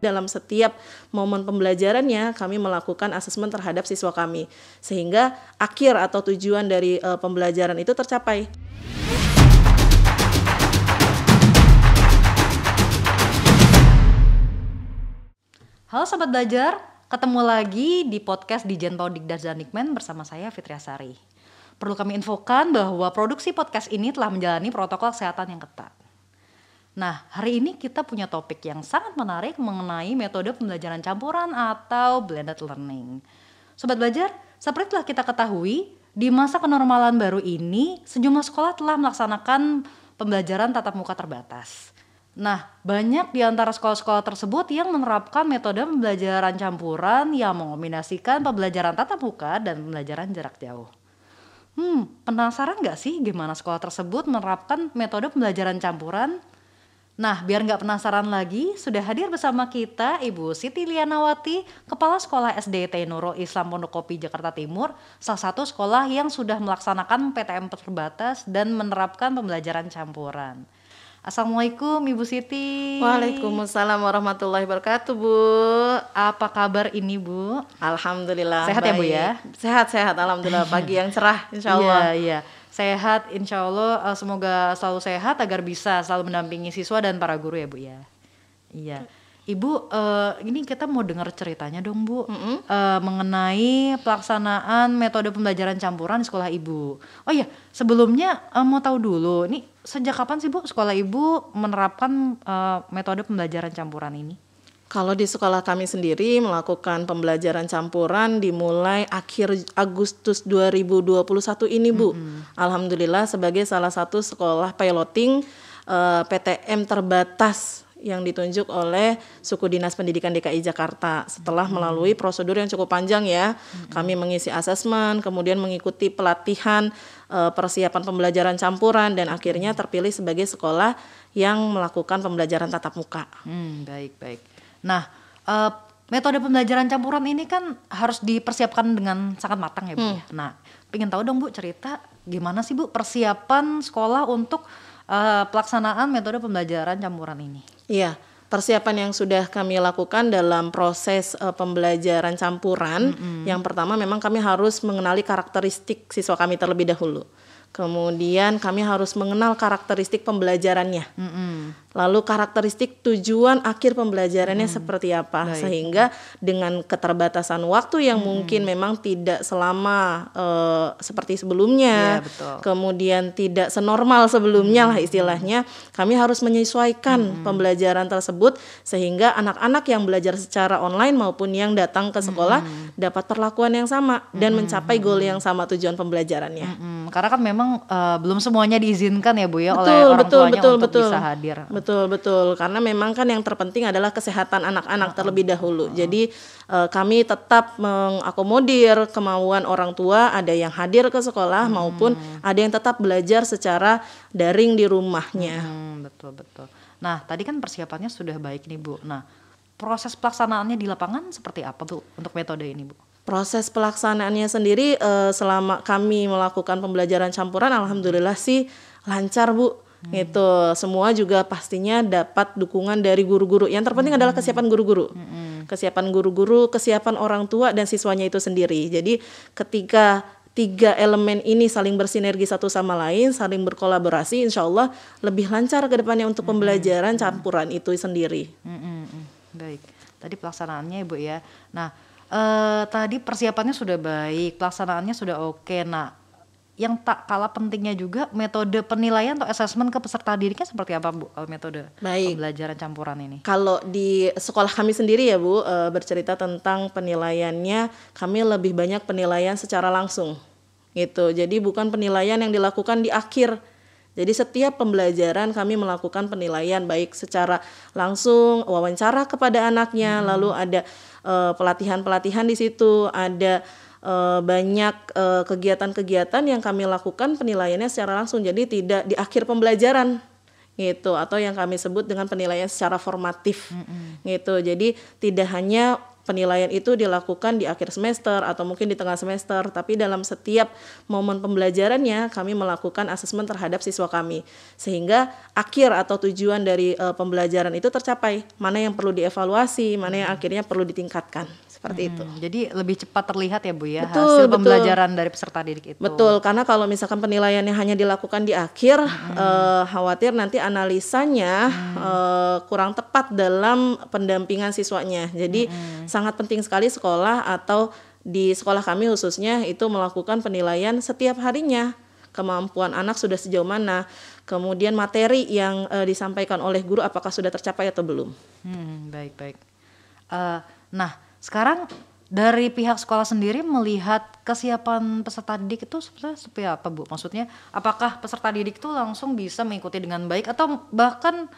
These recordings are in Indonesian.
dalam setiap momen pembelajarannya kami melakukan asesmen terhadap siswa kami sehingga akhir atau tujuan dari uh, pembelajaran itu tercapai. Halo Sobat Belajar, ketemu lagi di podcast di Dikdas dan Nikmen bersama saya Fitri Asari. Perlu kami infokan bahwa produksi podcast ini telah menjalani protokol kesehatan yang ketat. Nah, hari ini kita punya topik yang sangat menarik mengenai metode pembelajaran campuran atau blended learning. Sobat Belajar, seperti telah kita ketahui, di masa kenormalan baru ini, sejumlah sekolah telah melaksanakan pembelajaran tatap muka terbatas. Nah, banyak di antara sekolah-sekolah tersebut yang menerapkan metode pembelajaran campuran yang mengombinasikan pembelajaran tatap muka dan pembelajaran jarak jauh. Hmm, penasaran nggak sih gimana sekolah tersebut menerapkan metode pembelajaran campuran? Nah, biar nggak penasaran lagi, sudah hadir bersama kita Ibu Siti Lianawati, Kepala Sekolah SDT Nurul Islam Pondokopi Jakarta Timur, salah satu sekolah yang sudah melaksanakan PTM terbatas dan menerapkan pembelajaran campuran. Assalamualaikum Ibu Siti. Waalaikumsalam warahmatullahi wabarakatuh Bu. Apa kabar ini Bu? Alhamdulillah. Sehat baik. ya Bu ya? Sehat-sehat Alhamdulillah. Pagi yang cerah Insya Allah. Iya, iya. Sehat Insya Allah uh, semoga selalu sehat agar bisa selalu mendampingi siswa dan para guru ya Bu ya. Iya. Ibu, uh, ini kita mau dengar ceritanya dong Bu, mm -hmm. uh, mengenai pelaksanaan metode pembelajaran campuran di sekolah Ibu. Oh iya, sebelumnya uh, mau tahu dulu, ini sejak kapan sih Bu sekolah Ibu menerapkan uh, metode pembelajaran campuran ini? Kalau di sekolah kami sendiri melakukan pembelajaran campuran dimulai akhir Agustus 2021 ini Bu. Mm -hmm. Alhamdulillah sebagai salah satu sekolah piloting uh, PTM terbatas yang ditunjuk oleh suku dinas pendidikan DKI Jakarta setelah melalui prosedur yang cukup panjang ya kami mengisi asesmen kemudian mengikuti pelatihan uh, persiapan pembelajaran campuran dan akhirnya terpilih sebagai sekolah yang melakukan pembelajaran tatap muka. Hmm, baik baik. Nah uh, metode pembelajaran campuran ini kan harus dipersiapkan dengan sangat matang ya bu. Hmm. Nah pengen tahu dong bu cerita gimana sih bu persiapan sekolah untuk uh, pelaksanaan metode pembelajaran campuran ini? Iya, persiapan yang sudah kami lakukan dalam proses uh, pembelajaran campuran, mm -hmm. yang pertama memang kami harus mengenali karakteristik siswa kami terlebih dahulu. Kemudian kami harus mengenal karakteristik pembelajarannya. Mm -hmm. Lalu karakteristik tujuan akhir pembelajarannya hmm. seperti apa Baik. sehingga dengan keterbatasan waktu yang hmm. mungkin memang tidak selama uh, seperti sebelumnya, ya, betul. kemudian tidak senormal sebelumnya hmm. lah istilahnya, kami harus menyesuaikan hmm. pembelajaran tersebut sehingga anak-anak yang belajar secara online maupun yang datang ke sekolah hmm. dapat perlakuan yang sama dan hmm. mencapai goal yang sama tujuan pembelajarannya. Hmm. Karena kan memang uh, belum semuanya diizinkan ya Bu ya betul, oleh orang betul, tuanya betul, untuk betul. bisa hadir. Betul betul karena memang kan yang terpenting adalah kesehatan anak-anak terlebih dahulu. Jadi uh, kami tetap mengakomodir kemauan orang tua ada yang hadir ke sekolah hmm. maupun ada yang tetap belajar secara daring di rumahnya. Hmm, betul betul. Nah tadi kan persiapannya sudah baik nih Bu. Nah proses pelaksanaannya di lapangan seperti apa Bu untuk metode ini Bu? Proses pelaksanaannya sendiri uh, selama kami melakukan pembelajaran campuran, alhamdulillah sih lancar Bu Hmm. Itu semua juga pastinya dapat dukungan dari guru-guru. Yang terpenting hmm. adalah kesiapan guru-guru. Hmm. Kesiapan guru-guru, kesiapan orang tua dan siswanya itu sendiri. Jadi ketika tiga elemen ini saling bersinergi satu sama lain, saling berkolaborasi, insya Allah lebih lancar ke depannya untuk hmm. pembelajaran campuran itu sendiri. Hmm. Baik, tadi pelaksanaannya ibu ya. Nah, eh, tadi persiapannya sudah baik, pelaksanaannya sudah oke. Nah, yang tak kalah pentingnya juga metode penilaian atau asesmen ke peserta didiknya seperti apa Bu kalau metode Baik. pembelajaran campuran ini? Kalau di sekolah kami sendiri ya Bu e, bercerita tentang penilaiannya kami lebih banyak penilaian secara langsung gitu. Jadi bukan penilaian yang dilakukan di akhir. Jadi setiap pembelajaran kami melakukan penilaian baik secara langsung wawancara kepada anaknya, hmm. lalu ada pelatihan-pelatihan di situ, ada uh, banyak kegiatan kegiatan-kegiatan yang kami lakukan penilaiannya secara langsung. Jadi tidak di akhir pembelajaran gitu. Atau yang kami sebut dengan penilaian secara formatif mm -hmm. gitu. Jadi tidak hanya penilaian itu dilakukan di akhir semester atau mungkin di tengah semester, tapi dalam setiap momen pembelajarannya kami melakukan asesmen terhadap siswa kami. Sehingga akhir atau tujuan dari uh, pembelajaran itu tercapai. Mana yang perlu dievaluasi, mana yang akhirnya perlu ditingkatkan seperti hmm, itu. Jadi lebih cepat terlihat ya Bu ya betul, hasil betul. pembelajaran dari peserta didik itu. Betul, karena kalau misalkan penilaiannya hanya dilakukan di akhir, hmm. uh, khawatir nanti analisanya hmm. uh, kurang tepat dalam pendampingan siswanya. Jadi hmm. sangat penting sekali sekolah atau di sekolah kami khususnya itu melakukan penilaian setiap harinya kemampuan anak sudah sejauh mana, kemudian materi yang uh, disampaikan oleh guru apakah sudah tercapai atau belum. Hmm, baik baik. Uh, nah sekarang dari pihak sekolah sendiri melihat kesiapan peserta didik itu seperti apa Bu? Maksudnya apakah peserta didik itu langsung bisa mengikuti dengan baik atau bahkan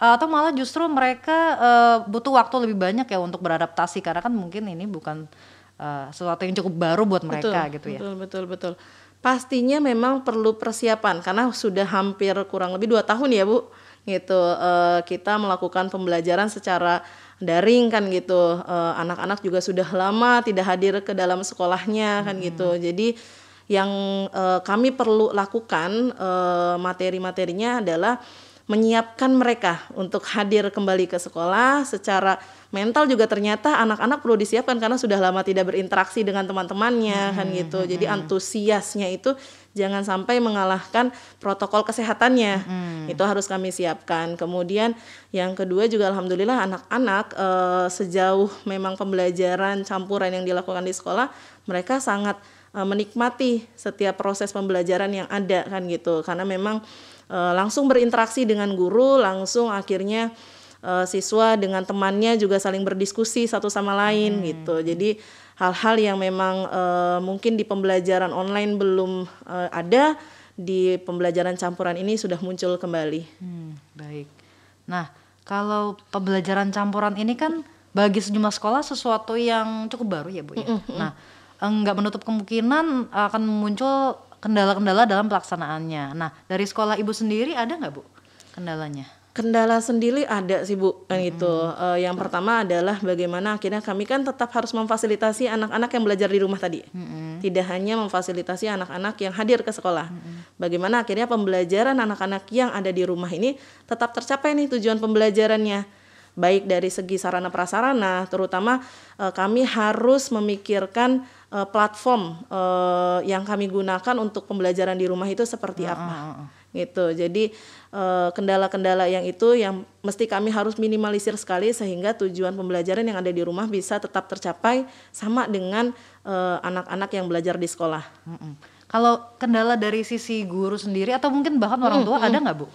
atau malah justru mereka uh, butuh waktu lebih banyak ya untuk beradaptasi karena kan mungkin ini bukan uh, sesuatu yang cukup baru buat mereka betul, gitu ya. Betul betul betul. Pastinya memang perlu persiapan karena sudah hampir kurang lebih dua tahun ya Bu gitu uh, kita melakukan pembelajaran secara daring kan gitu uh, anak-anak juga sudah lama tidak hadir ke dalam sekolahnya kan hmm. gitu jadi yang uh, kami perlu lakukan uh, materi-materinya adalah menyiapkan mereka untuk hadir kembali ke sekolah secara mental juga ternyata anak-anak perlu disiapkan karena sudah lama tidak berinteraksi dengan teman-temannya hmm, kan gitu. Hmm, Jadi antusiasnya itu jangan sampai mengalahkan protokol kesehatannya. Hmm. Itu harus kami siapkan. Kemudian yang kedua juga alhamdulillah anak-anak e, sejauh memang pembelajaran campuran yang dilakukan di sekolah, mereka sangat e, menikmati setiap proses pembelajaran yang ada kan gitu. Karena memang e, langsung berinteraksi dengan guru, langsung akhirnya uh, siswa dengan temannya juga saling berdiskusi satu sama lain hmm. gitu. Jadi hal-hal yang memang uh, mungkin di pembelajaran online belum uh, ada di pembelajaran campuran ini sudah muncul kembali. Hmm, baik. Nah, kalau pembelajaran campuran ini kan bagi sejumlah sekolah sesuatu yang cukup baru ya bu ya. Mm -hmm. Nah, enggak menutup kemungkinan akan muncul kendala-kendala dalam pelaksanaannya. Nah, dari sekolah ibu sendiri ada nggak bu kendalanya? Kendala sendiri ada sih Bu kan itu. Uh, yang pertama adalah bagaimana akhirnya kami kan tetap harus memfasilitasi anak-anak yang belajar di rumah tadi. Mm-hmm. Tidak hanya memfasilitasi anak-anak yang hadir ke sekolah. Mm-hmm. Bagaimana akhirnya pembelajaran anak-anak yang ada di rumah ini tetap tercapai nih tujuan pembelajarannya. Baik dari segi sarana prasarana, terutama uh, kami harus memikirkan uh, platform uh, yang kami gunakan untuk pembelajaran di rumah itu seperti apa. Gitu. Jadi Eh, kendala-kendala yang itu yang mesti kami harus minimalisir sekali sehingga tujuan pembelajaran yang ada di rumah bisa tetap tercapai sama dengan eh, anak-anak yang belajar di sekolah. Mm -mm. Kalau kendala dari sisi guru sendiri atau mungkin bahkan orang tua mm -mm. ada nggak bu?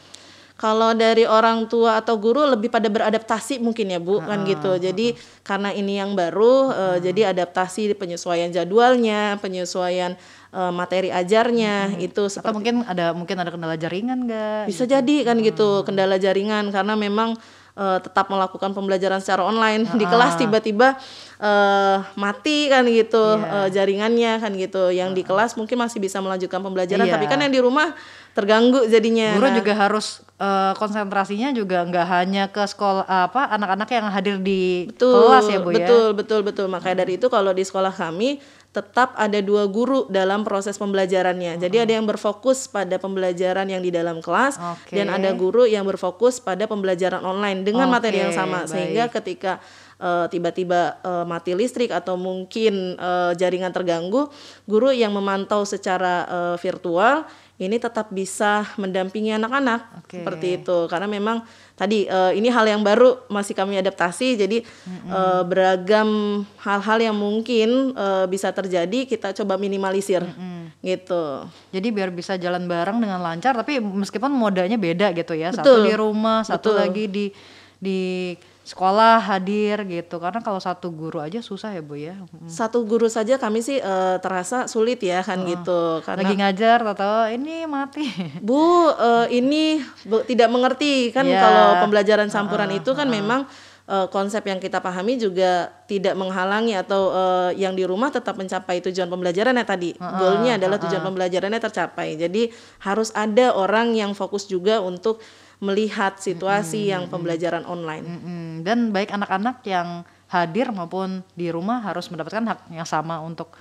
Kalau dari orang tua atau guru lebih pada beradaptasi mungkin ya bu kan gitu. Jadi karena ini yang baru, uh, jadi adaptasi penyesuaian jadwalnya, penyesuaian uh, materi ajarnya hmm. itu seperti Atau mungkin ada mungkin ada kendala jaringan enggak? Bisa gitu. jadi kan hmm. gitu, kendala jaringan karena memang uh, tetap melakukan pembelajaran secara online uh di kelas tiba-tiba uh, mati kan gitu yeah. uh, jaringannya kan gitu. Yang uh di kelas mungkin masih bisa melanjutkan pembelajaran, yeah. tapi kan yang di rumah terganggu jadinya. Guru nah. juga harus uh, konsentrasinya juga nggak hanya ke sekolah apa anak-anak yang hadir di betul, kelas ya bu betul, ya. Betul betul betul. Makanya hmm. dari itu kalau di sekolah kami tetap ada dua guru dalam proses pembelajarannya. Hmm. Jadi ada yang berfokus pada pembelajaran yang di dalam kelas okay. dan ada guru yang berfokus pada pembelajaran online dengan okay, materi yang sama baik. sehingga ketika uh, tiba-tiba uh, mati listrik atau mungkin uh, jaringan terganggu, guru yang memantau secara uh, virtual ini tetap bisa mendampingi anak-anak okay. seperti itu karena memang tadi uh, ini hal yang baru masih kami adaptasi jadi mm-hmm. uh, beragam hal-hal yang mungkin uh, bisa terjadi kita coba minimalisir mm-hmm. gitu jadi biar bisa jalan bareng dengan lancar tapi meskipun modanya beda gitu ya Betul. satu di rumah satu Betul. lagi di di sekolah hadir gitu. Karena kalau satu guru aja susah ya bu ya. Satu guru saja kami sih uh, terasa sulit ya kan uh, gitu. Karena lagi ngajar atau ini mati. Bu uh, ini bu, tidak mengerti. Kan yeah. kalau pembelajaran campuran uh, itu kan uh, memang uh, konsep yang kita pahami juga tidak menghalangi atau uh, yang di rumah tetap mencapai tujuan pembelajarannya tadi. Uh, Goalnya adalah tujuan uh, pembelajarannya tercapai. Jadi harus ada orang yang fokus juga untuk melihat situasi hmm, yang pembelajaran online. Hmm, dan baik anak-anak yang hadir maupun di rumah harus mendapatkan hak yang sama untuk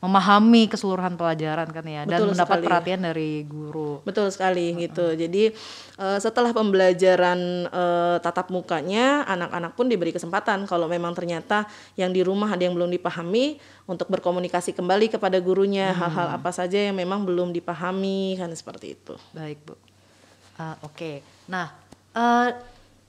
memahami keseluruhan pelajaran kan ya dan Betul mendapat sekali. perhatian dari guru. Betul sekali gitu. Jadi eh, setelah pembelajaran eh, tatap mukanya, anak-anak pun diberi kesempatan kalau memang ternyata yang di rumah ada yang belum dipahami untuk berkomunikasi kembali kepada gurunya hal-hal apa saja yang memang belum dipahami kan seperti itu. Baik bu. Ah, Oke. Nah eh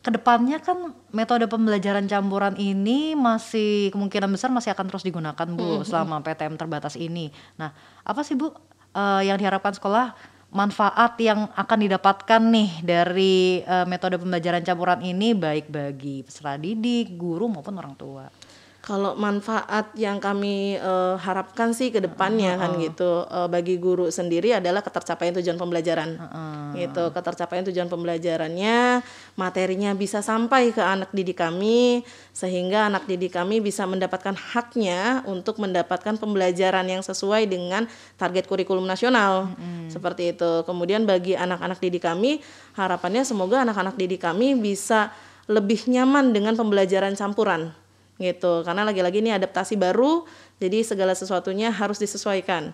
ke depannya kan metode pembelajaran campuran ini masih kemungkinan besar masih akan terus digunakan bu selama PTM terbatas ini. Nah apa sih bu eh, yang diharapkan sekolah manfaat yang akan didapatkan nih dari eh, metode pembelajaran campuran ini baik bagi peserta didik, guru maupun orang tua. Kalau manfaat yang kami eh, harapkan sih ke depannya kan gitu eh, bagi guru sendiri adalah ketercapaian tujuan pembelajaran. Gitu, ketercapaian tujuan pembelajarannya, materinya bisa sampai ke anak didik kami sehingga anak didik kami bisa mendapatkan haknya untuk mendapatkan pembelajaran yang sesuai dengan target kurikulum nasional. Seperti itu. Kemudian bagi anak-anak didik kami, harapannya semoga anak-anak didik kami bisa lebih nyaman dengan pembelajaran campuran gitu. Karena lagi-lagi ini adaptasi baru jadi segala sesuatunya harus disesuaikan.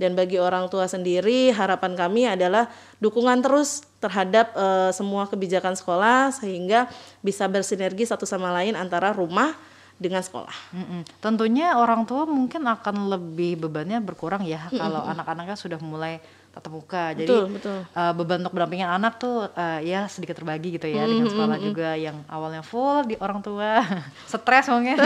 Dan bagi orang tua sendiri harapan kami adalah dukungan terus terhadap eh, semua kebijakan sekolah sehingga bisa bersinergi satu sama lain antara rumah dengan sekolah Mm-mm. Tentunya orang tua mungkin akan lebih bebannya berkurang ya kalau anak-anaknya sudah mulai tatap muka. Jadi betul betul uh, beban untuk mendampingin anak tuh uh, ya sedikit terbagi gitu ya dengan sekolah juga yang awalnya full di orang tua stres mungkin.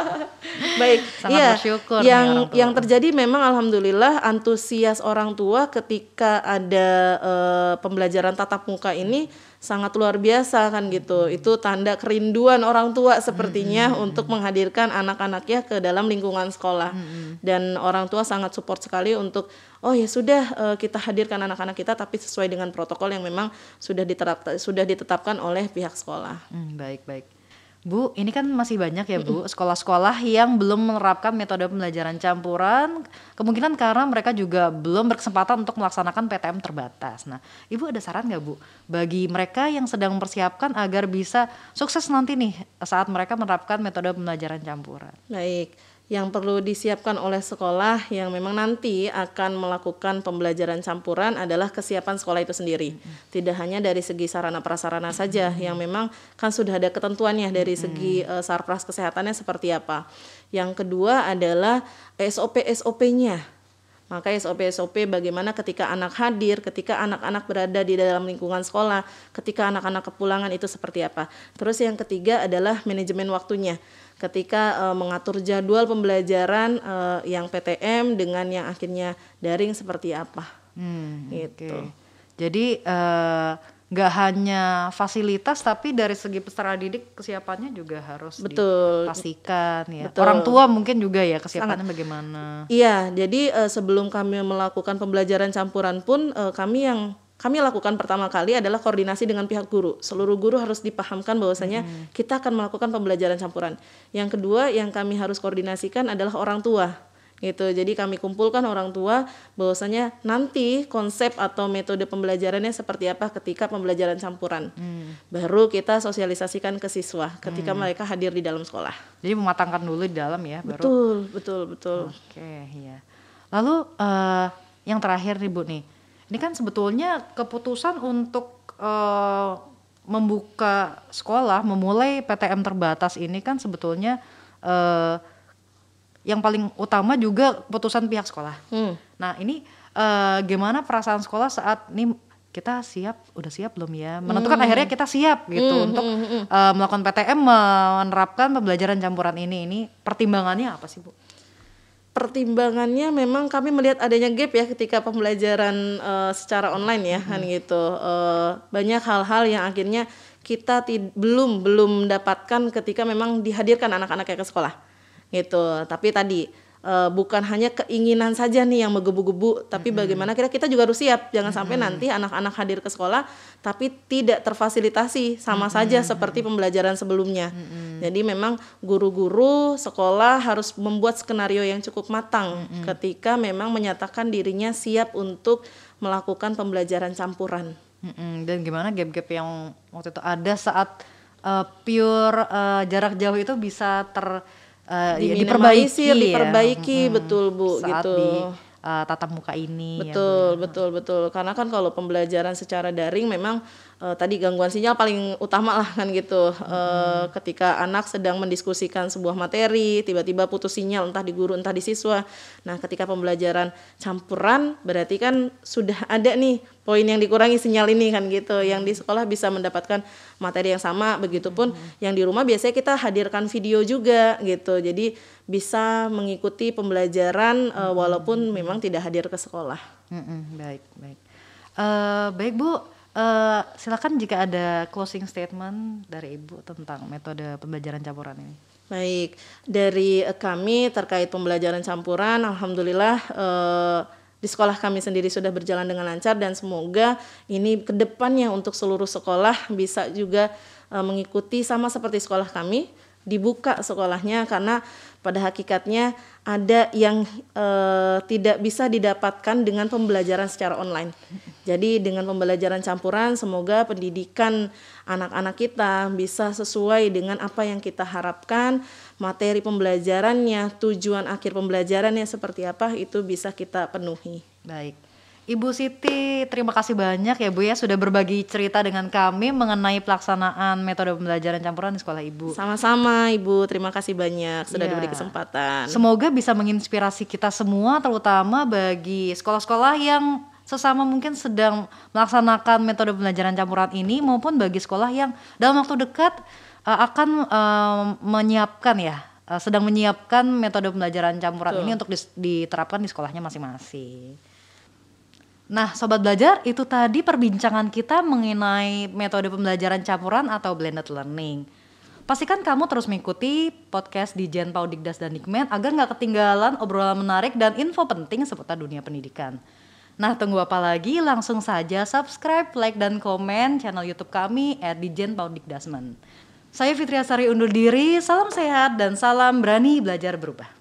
Baik, Sangat iya. bersyukur yang yang terjadi memang alhamdulillah antusias orang tua ketika ada eh, pembelajaran tatap muka ini sangat luar biasa kan gitu. Itu tanda kerinduan orang tua sepertinya untuk menghadirkan anak-anaknya ke dalam lingkungan sekolah. Dan orang tua sangat support sekali untuk oh ya sudah eh, kita hadirkan anak-anak kita tapi sesuai dengan protokol yang memang sudah diterapkan sudah ditetapkan oleh pihak sekolah. Hmm, baik baik. Bu, ini kan masih banyak ya Bu sekolah-sekolah yang belum menerapkan metode pembelajaran campuran. Kemungkinan karena mereka juga belum berkesempatan untuk melaksanakan PTM terbatas. Nah, Ibu ada saran nggak Bu bagi mereka yang sedang mempersiapkan agar bisa sukses nanti nih saat mereka menerapkan metode pembelajaran campuran? Baik, yang perlu disiapkan oleh sekolah yang memang nanti akan melakukan pembelajaran campuran adalah kesiapan sekolah itu sendiri. Tidak hanya dari segi sarana prasarana saja yang memang kan sudah ada ketentuannya dari segi eh, sarpras kesehatannya seperti apa. Yang kedua adalah SOP SOP-nya. Maka SOP SOP bagaimana ketika anak hadir, ketika anak-anak berada di dalam lingkungan sekolah, ketika anak-anak kepulangan itu seperti apa. Terus yang ketiga adalah manajemen waktunya. Ketika eh, mengatur jadwal pembelajaran eh, yang PTM dengan yang akhirnya daring seperti apa. Hmm, Gitu. oke. Jadi eh, nggak hanya fasilitas tapi dari segi peserta didik kesiapannya juga harus Betul. dipastikan ya. Betul. Orang tua mungkin juga ya kesiapannya bagaimana. Iya, jadi sebelum kami melakukan pembelajaran campuran pun kami yang kami lakukan pertama kali adalah koordinasi dengan pihak guru. Seluruh guru harus dipahamkan bahwasanya kita akan melakukan pembelajaran campuran. Yang kedua yang kami harus koordinasikan adalah orang tua. Gitu. Jadi kami kumpulkan orang tua bahwasanya nanti konsep atau metode pembelajarannya seperti apa ketika pembelajaran campuran. Baru kita sosialisasikan ke siswa ketika mereka hadir di dalam sekolah. Jadi mematangkan dulu di dalam ya baru. Betul, betul, betul. Oke, iya. Lalu eh, yang terakhir nih Bu nih. Ini kan sebetulnya keputusan untuk eh, membuka sekolah, memulai PTM terbatas ini kan sebetulnya eh, yang paling utama juga keputusan pihak sekolah. Hmm. Nah, ini eh, gimana perasaan sekolah saat ini kita siap, udah siap belum ya? Menentukan akhirnya kita siap gitu untuk eh, melakukan PTM menerapkan pembelajaran campuran ini. Ini pertimbangannya apa sih, Bu? Pertimbangannya memang kami melihat adanya gap ya ketika pembelajaran eh, secara online ya kan gitu. Eh, banyak hal-hal yang akhirnya kita tid- belum belum mendapatkan ketika memang dihadirkan anak-anaknya ke sekolah gitu. Tapi tadi eh, bukan hanya keinginan saja nih yang menggebu-gebu tapi bagaimana kira kita juga harus siap. Jangan sampai nanti anak-anak hadir ke sekolah tapi tidak terfasilitasi sama saja seperti pembelajaran sebelumnya. Jadi memang guru-guru sekolah harus membuat skenario yang cukup matang ketika memang menyatakan dirinya siap untuk melakukan pembelajaran campuran. Mm-mm, dan gimana gap-gap yang waktu itu ada saat uh, pure uh, jarak jauh itu bisa ter uh, diperbaiki, diperbaiki ya. betul Bu Saat gitu. Di, uh, tatap muka ini betul ya, betul betul karena kan kalau pembelajaran secara daring memang uh, tadi gangguan sinyal paling utama lah kan gitu. Hmm. ketika anak sedang mendiskusikan sebuah materi tiba-tiba putus sinyal entah di guru entah di siswa. Nah ketika pembelajaran campuran berarti kan sudah ada nih poin yang dikurangi sinyal ini kan gitu. Yang di sekolah bisa mendapatkan materi yang sama begitupun hmm. yang di rumah biasanya kita hadirkan video juga gitu. Jadi bisa mengikuti pembelajaran uh, walaupun memang tidak hadir ke sekolah. Hmm, baik baik. Uh, baik bu Uh, silakan jika ada closing statement dari Ibu tentang metode pembelajaran campuran ini. Baik, dari kami terkait pembelajaran campuran, alhamdulillah uh, di sekolah kami sendiri sudah berjalan dengan lancar dan semoga ini ke depannya untuk seluruh sekolah bisa juga mengikuti sama seperti sekolah kami dibuka sekolahnya karena pada hakikatnya ada yang e, tidak bisa didapatkan dengan pembelajaran secara online. Jadi dengan pembelajaran campuran semoga pendidikan anak-anak kita bisa sesuai dengan apa yang kita harapkan, materi pembelajarannya, tujuan akhir pembelajarannya seperti apa itu bisa kita penuhi. Baik. Ibu Siti, terima kasih banyak ya Bu ya sudah berbagi cerita dengan kami mengenai pelaksanaan metode pembelajaran campuran di sekolah Ibu. Sama-sama Ibu, terima kasih banyak sudah ya. diberi kesempatan. Semoga bisa menginspirasi kita semua terutama bagi sekolah-sekolah yang sesama mungkin sedang melaksanakan metode pembelajaran campuran ini maupun bagi sekolah yang dalam waktu dekat uh, akan uh, menyiapkan ya uh, sedang menyiapkan metode pembelajaran campuran Tuh. ini untuk diterapkan di sekolahnya masing-masing. Nah, sobat belajar, itu tadi perbincangan kita mengenai metode pembelajaran campuran atau blended learning. Pastikan kamu terus mengikuti podcast di Jen Paudikdas dan Nikmen agar nggak ketinggalan obrolan menarik dan info penting seputar dunia pendidikan. Nah, tunggu apa lagi? Langsung saja subscribe, like, dan komen channel YouTube kami at Dijen Paudikdasmen. Saya Fitri Asari undur diri, salam sehat dan salam berani belajar berubah.